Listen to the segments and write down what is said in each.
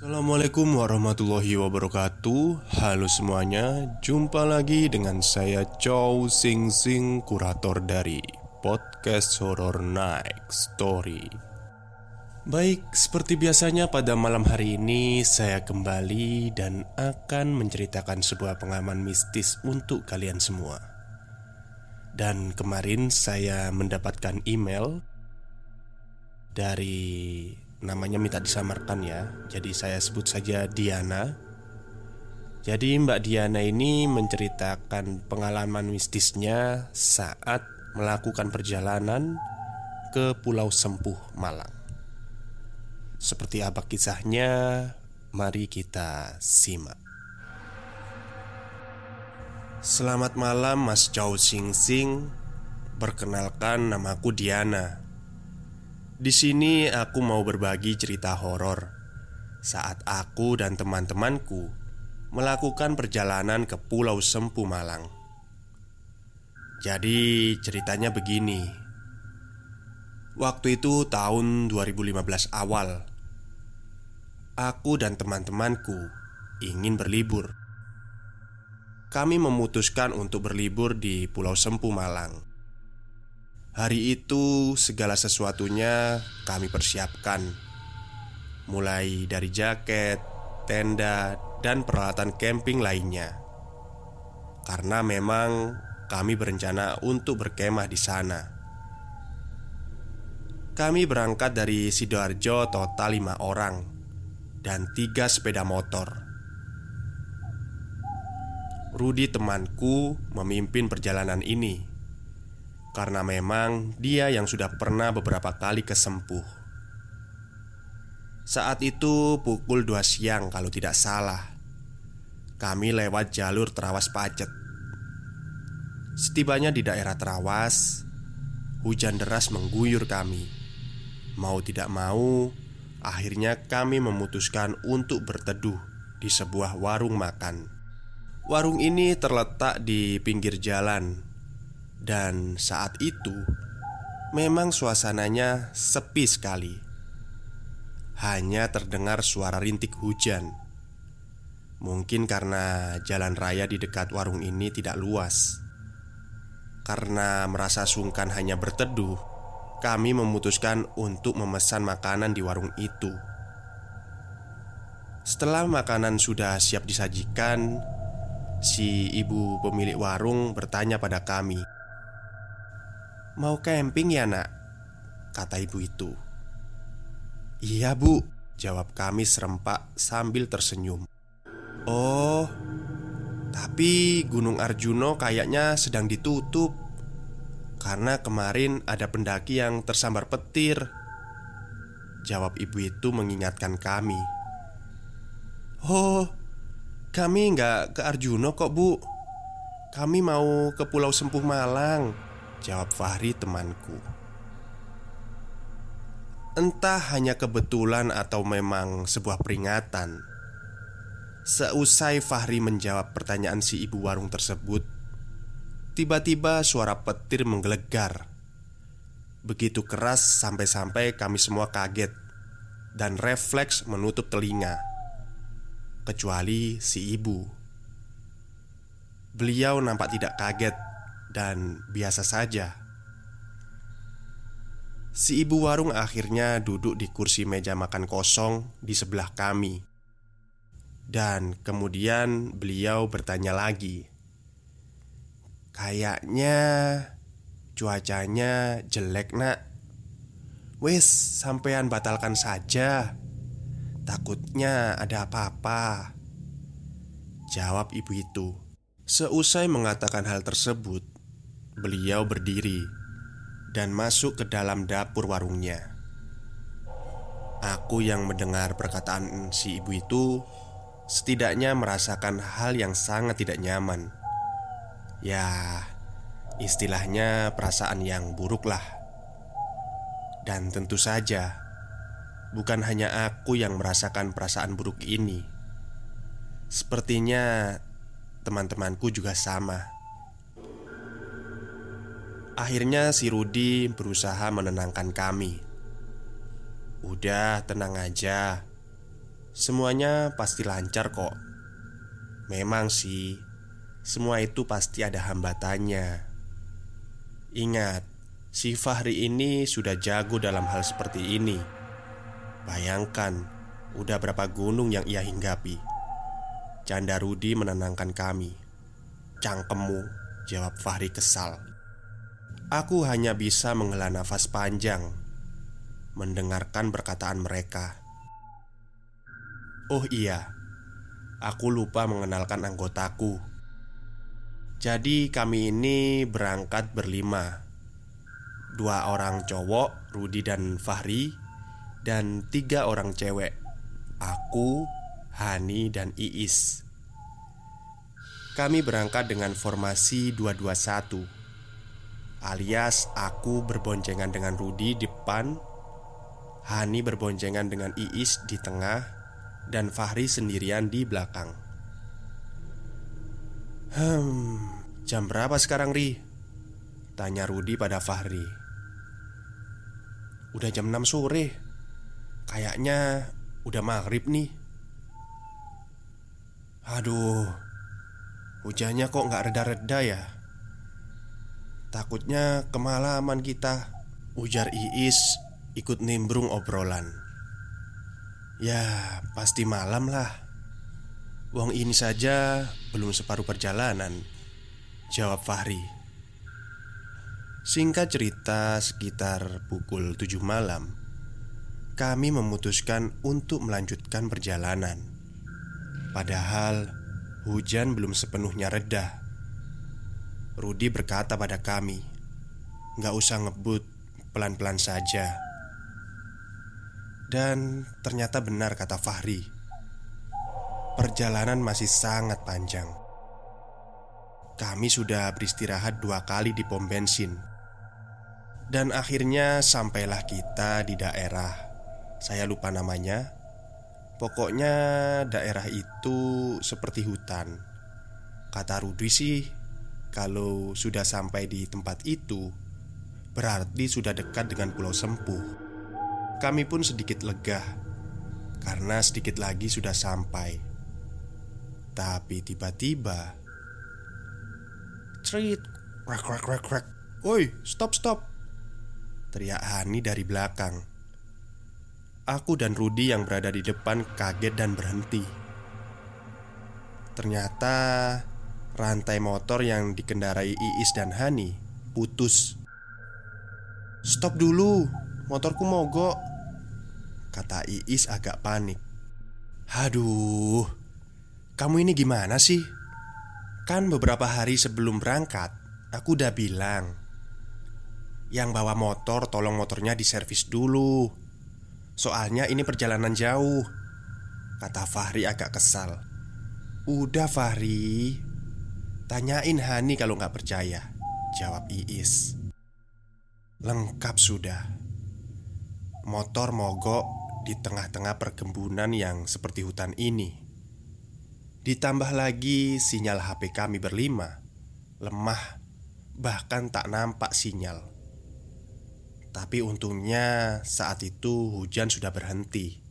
Assalamualaikum warahmatullahi wabarakatuh. Halo semuanya Jumpa lagi dengan saya Chow Sing Sing Kurator dari Podcast Horror Night Story. Baik, seperti biasanya pada malam hari ini Saya kembali dan akan menceritakan sebuah pengalaman mistis untuk kalian semua. Dan kemarin saya mendapatkan email Dari namanya minta disamarkan ya. Jadi saya sebut saja Diana. Jadi Mbak Diana ini menceritakan pengalaman mistisnya saat melakukan perjalanan ke Pulau Sempuh, Malang. Seperti apa kisahnya? Mari kita simak. Selamat malam Mas Chow Sing Sing. Perkenalkan namaku Diana. Di sini aku mau berbagi cerita horor saat aku dan teman-temanku melakukan perjalanan ke Pulau Sempu Malang. Jadi ceritanya begini. Waktu itu tahun 2015 awal. Aku dan teman-temanku ingin berlibur. Kami memutuskan untuk berlibur di Pulau Sempu Malang. Hari itu segala sesuatunya kami persiapkan. Mulai dari jaket, tenda, dan peralatan camping lainnya. Karena memang kami berencana untuk berkemah di sana. Kami berangkat dari Sidoarjo total lima orang Dan tiga sepeda motor. Rudi temanku memimpin perjalanan ini karena memang dia yang sudah pernah beberapa kali kesempuh. Saat itu pukul 2 siang kalau tidak salah. Kami lewat jalur Terawas Pacet. Setibanya di daerah Terawas, hujan deras mengguyur kami. Mau tidak mau, akhirnya kami memutuskan untuk berteduh di sebuah warung makan. Warung ini terletak di pinggir jalan dan saat itu memang suasananya sepi sekali. Hanya terdengar suara rintik hujan. Mungkin karena jalan raya di dekat warung ini tidak luas. Karena merasa sungkan hanya berteduh, kami memutuskan untuk memesan makanan di warung itu. Setelah makanan sudah siap disajikan, si ibu pemilik warung bertanya pada kami, Mau camping ya nak? Kata ibu itu. Iya bu Jawab kami serempak sambil tersenyum. Oh Tapi Gunung Arjuno kayaknya sedang ditutup. Karena kemarin ada pendaki yang tersambar petir. Jawab ibu itu mengingatkan kami. Oh Kami nggak ke Arjuno kok bu. Kami mau ke Pulau Sempuh Malang Jawab Fahri temanku. Entah hanya kebetulan atau memang sebuah peringatan Seusai Fahri menjawab pertanyaan si ibu warung tersebut Tiba-tiba suara petir menggelegar. Begitu keras sampai-sampai kami semua kaget Dan refleks menutup telinga Kecuali si ibu. Beliau nampak tidak kaget dan biasa saja. Si ibu warung akhirnya duduk di kursi meja makan kosong di sebelah kami, dan kemudian beliau bertanya lagi, "Kayaknya cuacanya jelek, Nak. Wes, sampean batalkan saja. Takutnya ada apa-apa." Jawab ibu itu. Seusai mengatakan hal tersebut, Beliau berdiri dan masuk ke dalam dapur warungnya. Aku yang mendengar perkataan si ibu itu setidaknya merasakan hal yang sangat tidak nyaman. Ya, istilahnya perasaan yang buruk lah. Dan tentu saja, bukan hanya aku yang merasakan perasaan buruk ini. Sepertinya teman-temanku juga sama. Akhirnya si Rudi berusaha menenangkan kami Udah tenang aja Semuanya pasti lancar kok. Memang sih, semua itu pasti ada hambatannya. Ingat, si Fahri ini sudah jago dalam hal seperti ini. Bayangkan, udah berapa gunung yang ia hinggapi. Canda Rudi menenangkan kami. Cangkemmu, jawab Fahri kesal. Aku hanya bisa menghela nafas panjang mendengarkan perkataan mereka. Oh iya, aku lupa mengenalkan anggotaku. Jadi kami ini berangkat berlima Dua orang cowok, Rudi dan Fahri Dan tiga orang cewek Aku, Hani, dan Iis Kami berangkat dengan formasi 221 Alias aku berboncengan dengan Rudi di depan Hani berboncengan dengan Iis di tengah Dan Fahri sendirian di belakang. Hmm, jam berapa sekarang Ri? Tanya Rudi pada Fahri. Udah jam 6 sore. Kayaknya udah maghrib nih. Aduh Hujannya kok nggak reda-reda ya Takutnya kemalaman kita Ujar Iis ikut nimbrung obrolan. Ya, pasti malam lah. Wong ini saja belum separuh perjalanan, jawab Fahri. Singkat cerita, sekitar pukul tujuh malam, kami memutuskan untuk melanjutkan perjalanan. Padahal hujan belum sepenuhnya reda. Rudi berkata pada kami, "Gak usah ngebut, pelan-pelan saja." Dan ternyata benar kata Fahri. Perjalanan masih sangat panjang. Kami sudah beristirahat dua kali di pom bensin. Dan akhirnya sampailah kita di daerah. Saya lupa namanya. Pokoknya daerah itu seperti hutan. Kata Rudi sih Kalau sudah sampai di tempat itu Berarti sudah dekat dengan Pulau Sempuh kami pun sedikit lega karena sedikit lagi sudah sampai. Tapi tiba-tiba, cerit, krak krak krak krak. Oi, stop stop! Teriak Hani dari belakang. Aku dan Rudi yang berada di depan kaget dan berhenti. Ternyata rantai motor yang dikendarai Iis dan Hani putus. Stop dulu, motorku mogok. Kata Iis agak panik Haduh Kamu ini gimana sih? Kan beberapa hari sebelum berangkat Aku udah bilang Yang bawa motor tolong motornya diservis dulu Soalnya ini perjalanan jauh Kata Fahri agak kesal Udah Fahri Tanyain Hani kalau nggak percaya Jawab Iis Lengkap sudah Motor mogok di tengah-tengah perkembunan yang seperti hutan ini. Ditambah lagi sinyal HP kami berlima lemah, bahkan tak nampak sinyal. Tapi untungnya saat itu hujan sudah berhenti.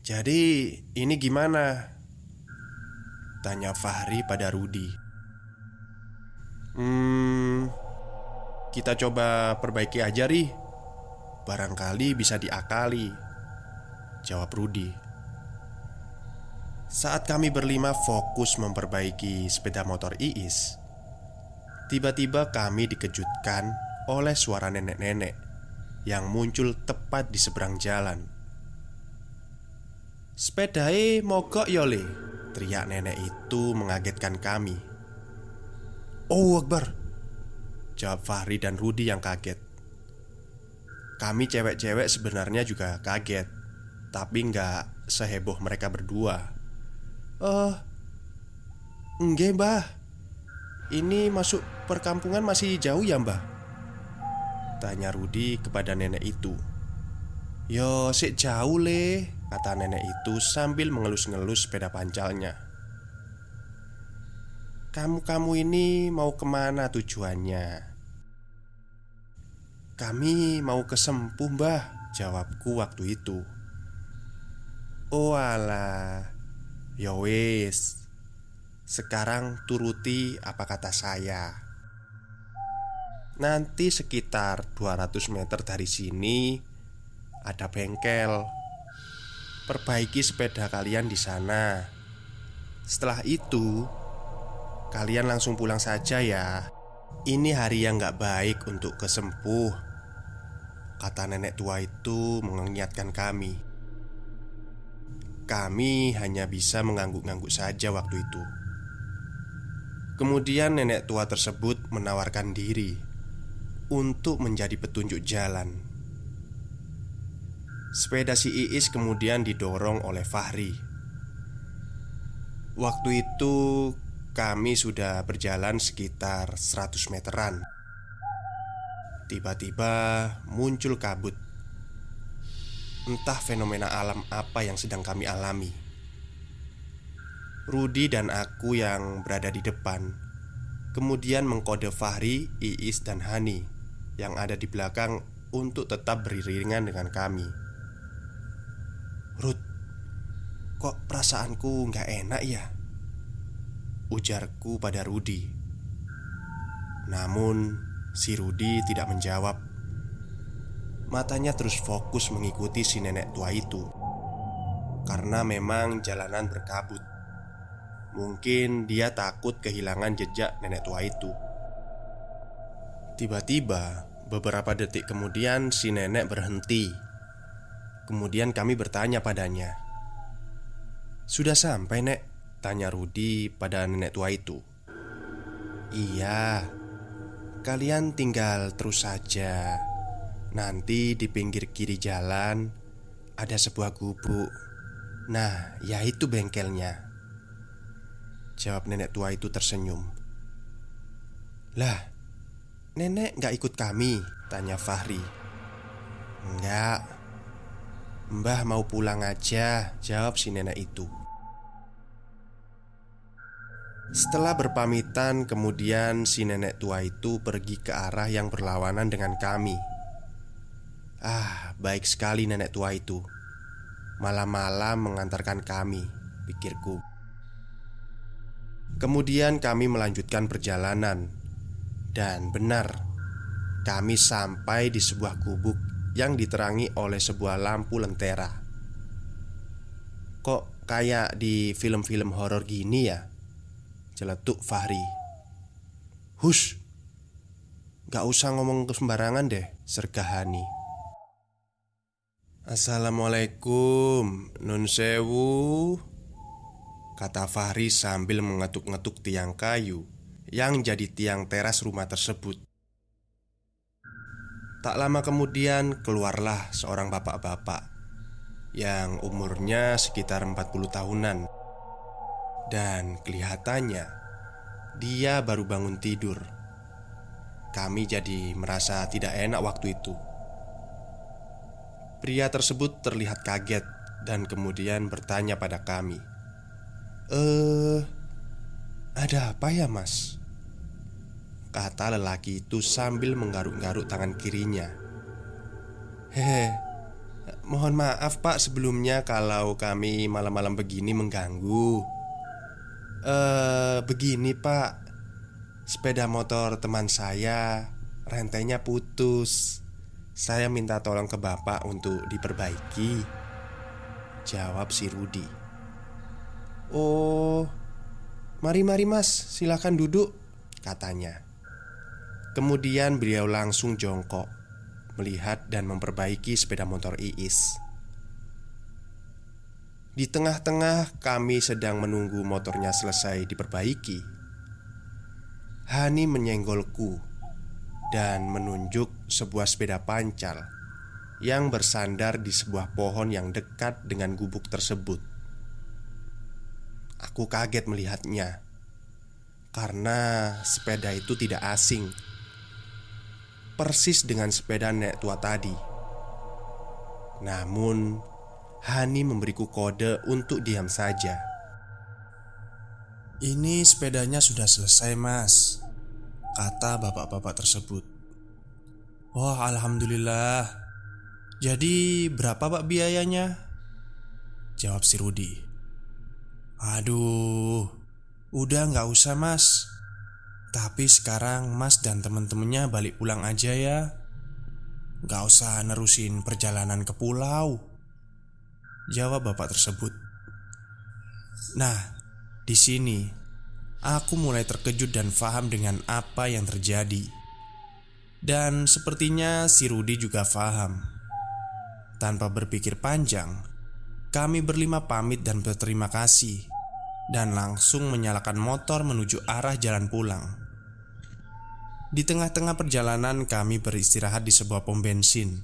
Jadi, ini gimana? Tanya Fahri pada Rudi. Hmm, kita coba perbaiki aja, Ri. Barangkali bisa diakali Jawab Rudi Saat kami berlima fokus memperbaiki sepeda motor Iis Tiba-tiba kami dikejutkan oleh suara nenek-nenek Yang muncul tepat di seberang jalan Sepedai mogok yole Teriak nenek itu mengagetkan kami. Oh Akbar Jawab Fahri dan Rudi yang kaget. Kami cewek-cewek sebenarnya juga kaget Tapi nggak seheboh mereka berdua. Eh, uh, enggak mbah. Ini masuk perkampungan masih jauh ya mbah? Tanya Rudi kepada nenek itu. Yo, sik jauh le Kata nenek itu sambil mengelus-ngelus sepeda pancalnya Kamu-kamu ini mau ke mana tujuannya? Kami mau ke Sempuh mbah Jawabku waktu itu. Oh alah. Ya wis. Sekarang turuti apa kata saya? Nanti sekitar 200 meter dari sini Ada bengkel Perbaiki sepeda kalian di sana Setelah itu Kalian langsung pulang saja ya Ini hari yang gak baik untuk kesempuh Kata nenek tua itu mengingatkan kami kami hanya bisa mengangguk-angguk saja waktu itu. Kemudian nenek tua tersebut menawarkan diri untuk menjadi petunjuk jalan. Sepeda si Iis kemudian didorong oleh Fahri. Waktu itu kami sudah berjalan sekitar 100 meteran. Tiba-tiba muncul kabut Entah fenomena alam apa yang sedang kami alami Rudi dan aku yang berada di depan Kemudian mengkode Fahri, Iis, dan Hani Yang ada di belakang untuk tetap beriringan dengan kami Rud, kok perasaanku nggak enak ya? Ujarku pada Rudi. Namun si Rudi tidak menjawab. Matanya terus fokus mengikuti si nenek tua itu. Karena memang jalanan berkabut. Mungkin dia takut kehilangan jejak nenek tua itu. Tiba-tiba beberapa detik kemudian si nenek berhenti Kemudian kami bertanya padanya Sudah sampai nek? Tanya Rudi pada nenek tua itu Iya Kalian tinggal terus saja Nanti di pinggir kiri jalan ada sebuah gubuk. Nah, ya itu bengkelnya. Jawab nenek tua itu tersenyum. Lah, nenek gak ikut kami? Tanya Fahri. Enggak. Mbah mau pulang aja, jawab si nenek itu. Setelah berpamitan, kemudian si nenek tua itu pergi ke arah yang berlawanan dengan kami. Ah, baik sekali nenek tua itu. Malam-malam mengantarkan kami, pikirku. Kemudian kami melanjutkan perjalanan, dan benar, kami sampai di sebuah gubuk yang diterangi oleh sebuah lampu lentera. Kok kayak di film-film horor gini ya? Celetuk Fahri. Hush, gak usah ngomong ke sembarangan deh, sergahani. Assalamualaikum Nun sewu Kata Fahri sambil mengetuk-ngetuk tiang kayu Yang jadi tiang teras rumah tersebut Tak lama kemudian keluarlah seorang bapak-bapak Yang umurnya sekitar 40 tahunan. Dan kelihatannya Dia baru bangun tidur. Kami jadi merasa tidak enak waktu itu. Pria tersebut terlihat kaget dan kemudian bertanya pada kami, "Eh, ada apa ya, Mas?" Kata lelaki itu sambil menggaruk-garuk tangan kirinya. Hehe, mohon maaf Pak sebelumnya kalau kami malam-malam begini mengganggu. Eh, begini Pak, sepeda motor teman saya rentenya putus. Saya minta tolong ke bapak untuk diperbaiki Jawab si Rudi Oh Mari mari mas silahkan duduk Katanya Kemudian beliau langsung jongkok Melihat dan memperbaiki sepeda motor Iis. Di tengah-tengah kami sedang menunggu motornya selesai diperbaiki. Hani menyenggolku dan menunjuk sebuah sepeda pancal yang bersandar di sebuah pohon yang dekat dengan gubuk tersebut. Aku kaget melihatnya karena sepeda itu tidak asing, persis dengan sepeda nenek tua tadi. Namun, Hani memberiku kode untuk diam saja. Ini sepedanya sudah selesai, Mas. Kata bapak-bapak tersebut Wah alhamdulillah Jadi berapa pak biayanya? Jawab si Rudi Aduh Udah nggak usah mas Tapi sekarang mas dan temen-temennya balik pulang aja ya Gak usah nerusin perjalanan ke pulau Jawab bapak tersebut Nah, di sini aku mulai terkejut dan faham dengan apa yang terjadi. Dan sepertinya si Rudi juga faham. Tanpa berpikir panjang, kami berlima pamit dan berterima kasih dan langsung menyalakan motor menuju arah jalan pulang. Di tengah-tengah perjalanan kami beristirahat di sebuah pom bensin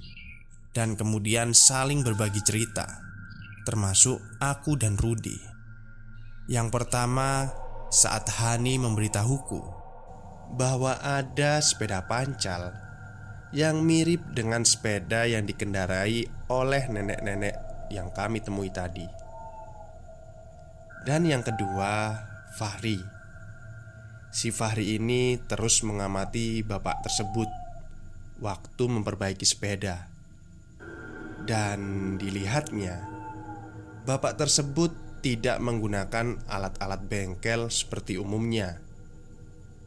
dan kemudian saling berbagi cerita, termasuk aku dan Rudi. Yang pertama, saat Hani memberitahuku bahwa ada sepeda pancal yang mirip dengan sepeda yang dikendarai oleh nenek-nenek yang kami temui tadi. Dan yang kedua, Fahri. Si Fahri ini terus mengamati bapak tersebut waktu memperbaiki sepeda. Dan dilihatnya, bapak tersebut tidak menggunakan alat-alat bengkel seperti umumnya.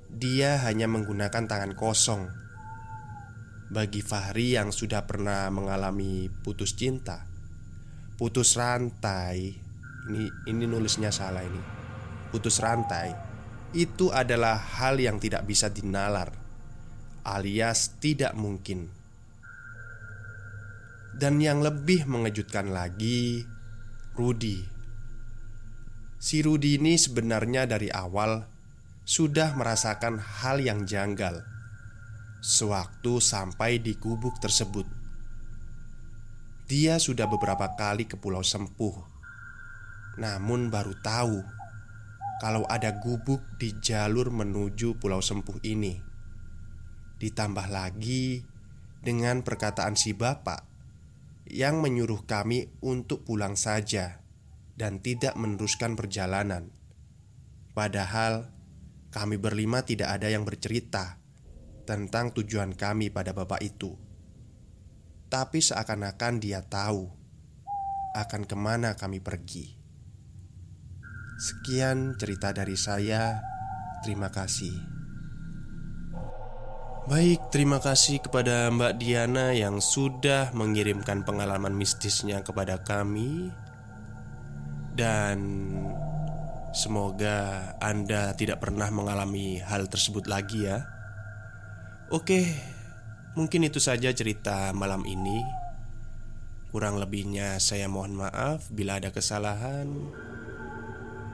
Dia hanya menggunakan tangan kosong. Bagi Fahri yang sudah pernah mengalami putus cinta, putus rantai, ini ini nulisnya salah ini. Putus rantai itu adalah hal yang tidak bisa dinalar, alias tidak mungkin. Dan yang lebih mengejutkan lagi, Rudy Si Rudi ini sebenarnya dari awal sudah merasakan hal yang janggal sewaktu sampai di gubuk tersebut. Dia sudah beberapa kali ke Pulau Sempuh, namun baru tahu kalau ada gubuk di jalur menuju Pulau Sempuh ini. Ditambah lagi dengan perkataan si bapak yang menyuruh kami untuk pulang saja dan tidak meneruskan perjalanan. Padahal kami berlima tidak ada yang bercerita tentang tujuan kami pada bapak itu. Tapi seakan-akan dia tahu akan ke mana kami pergi. Sekian cerita dari saya. Terima kasih. Baik, terima kasih kepada Mbak Diana yang sudah mengirimkan pengalaman mistisnya kepada kami. Dan semoga Anda tidak pernah mengalami hal tersebut lagi ya. Oke, mungkin itu saja cerita malam ini. Kurang lebihnya saya mohon maaf bila ada kesalahan.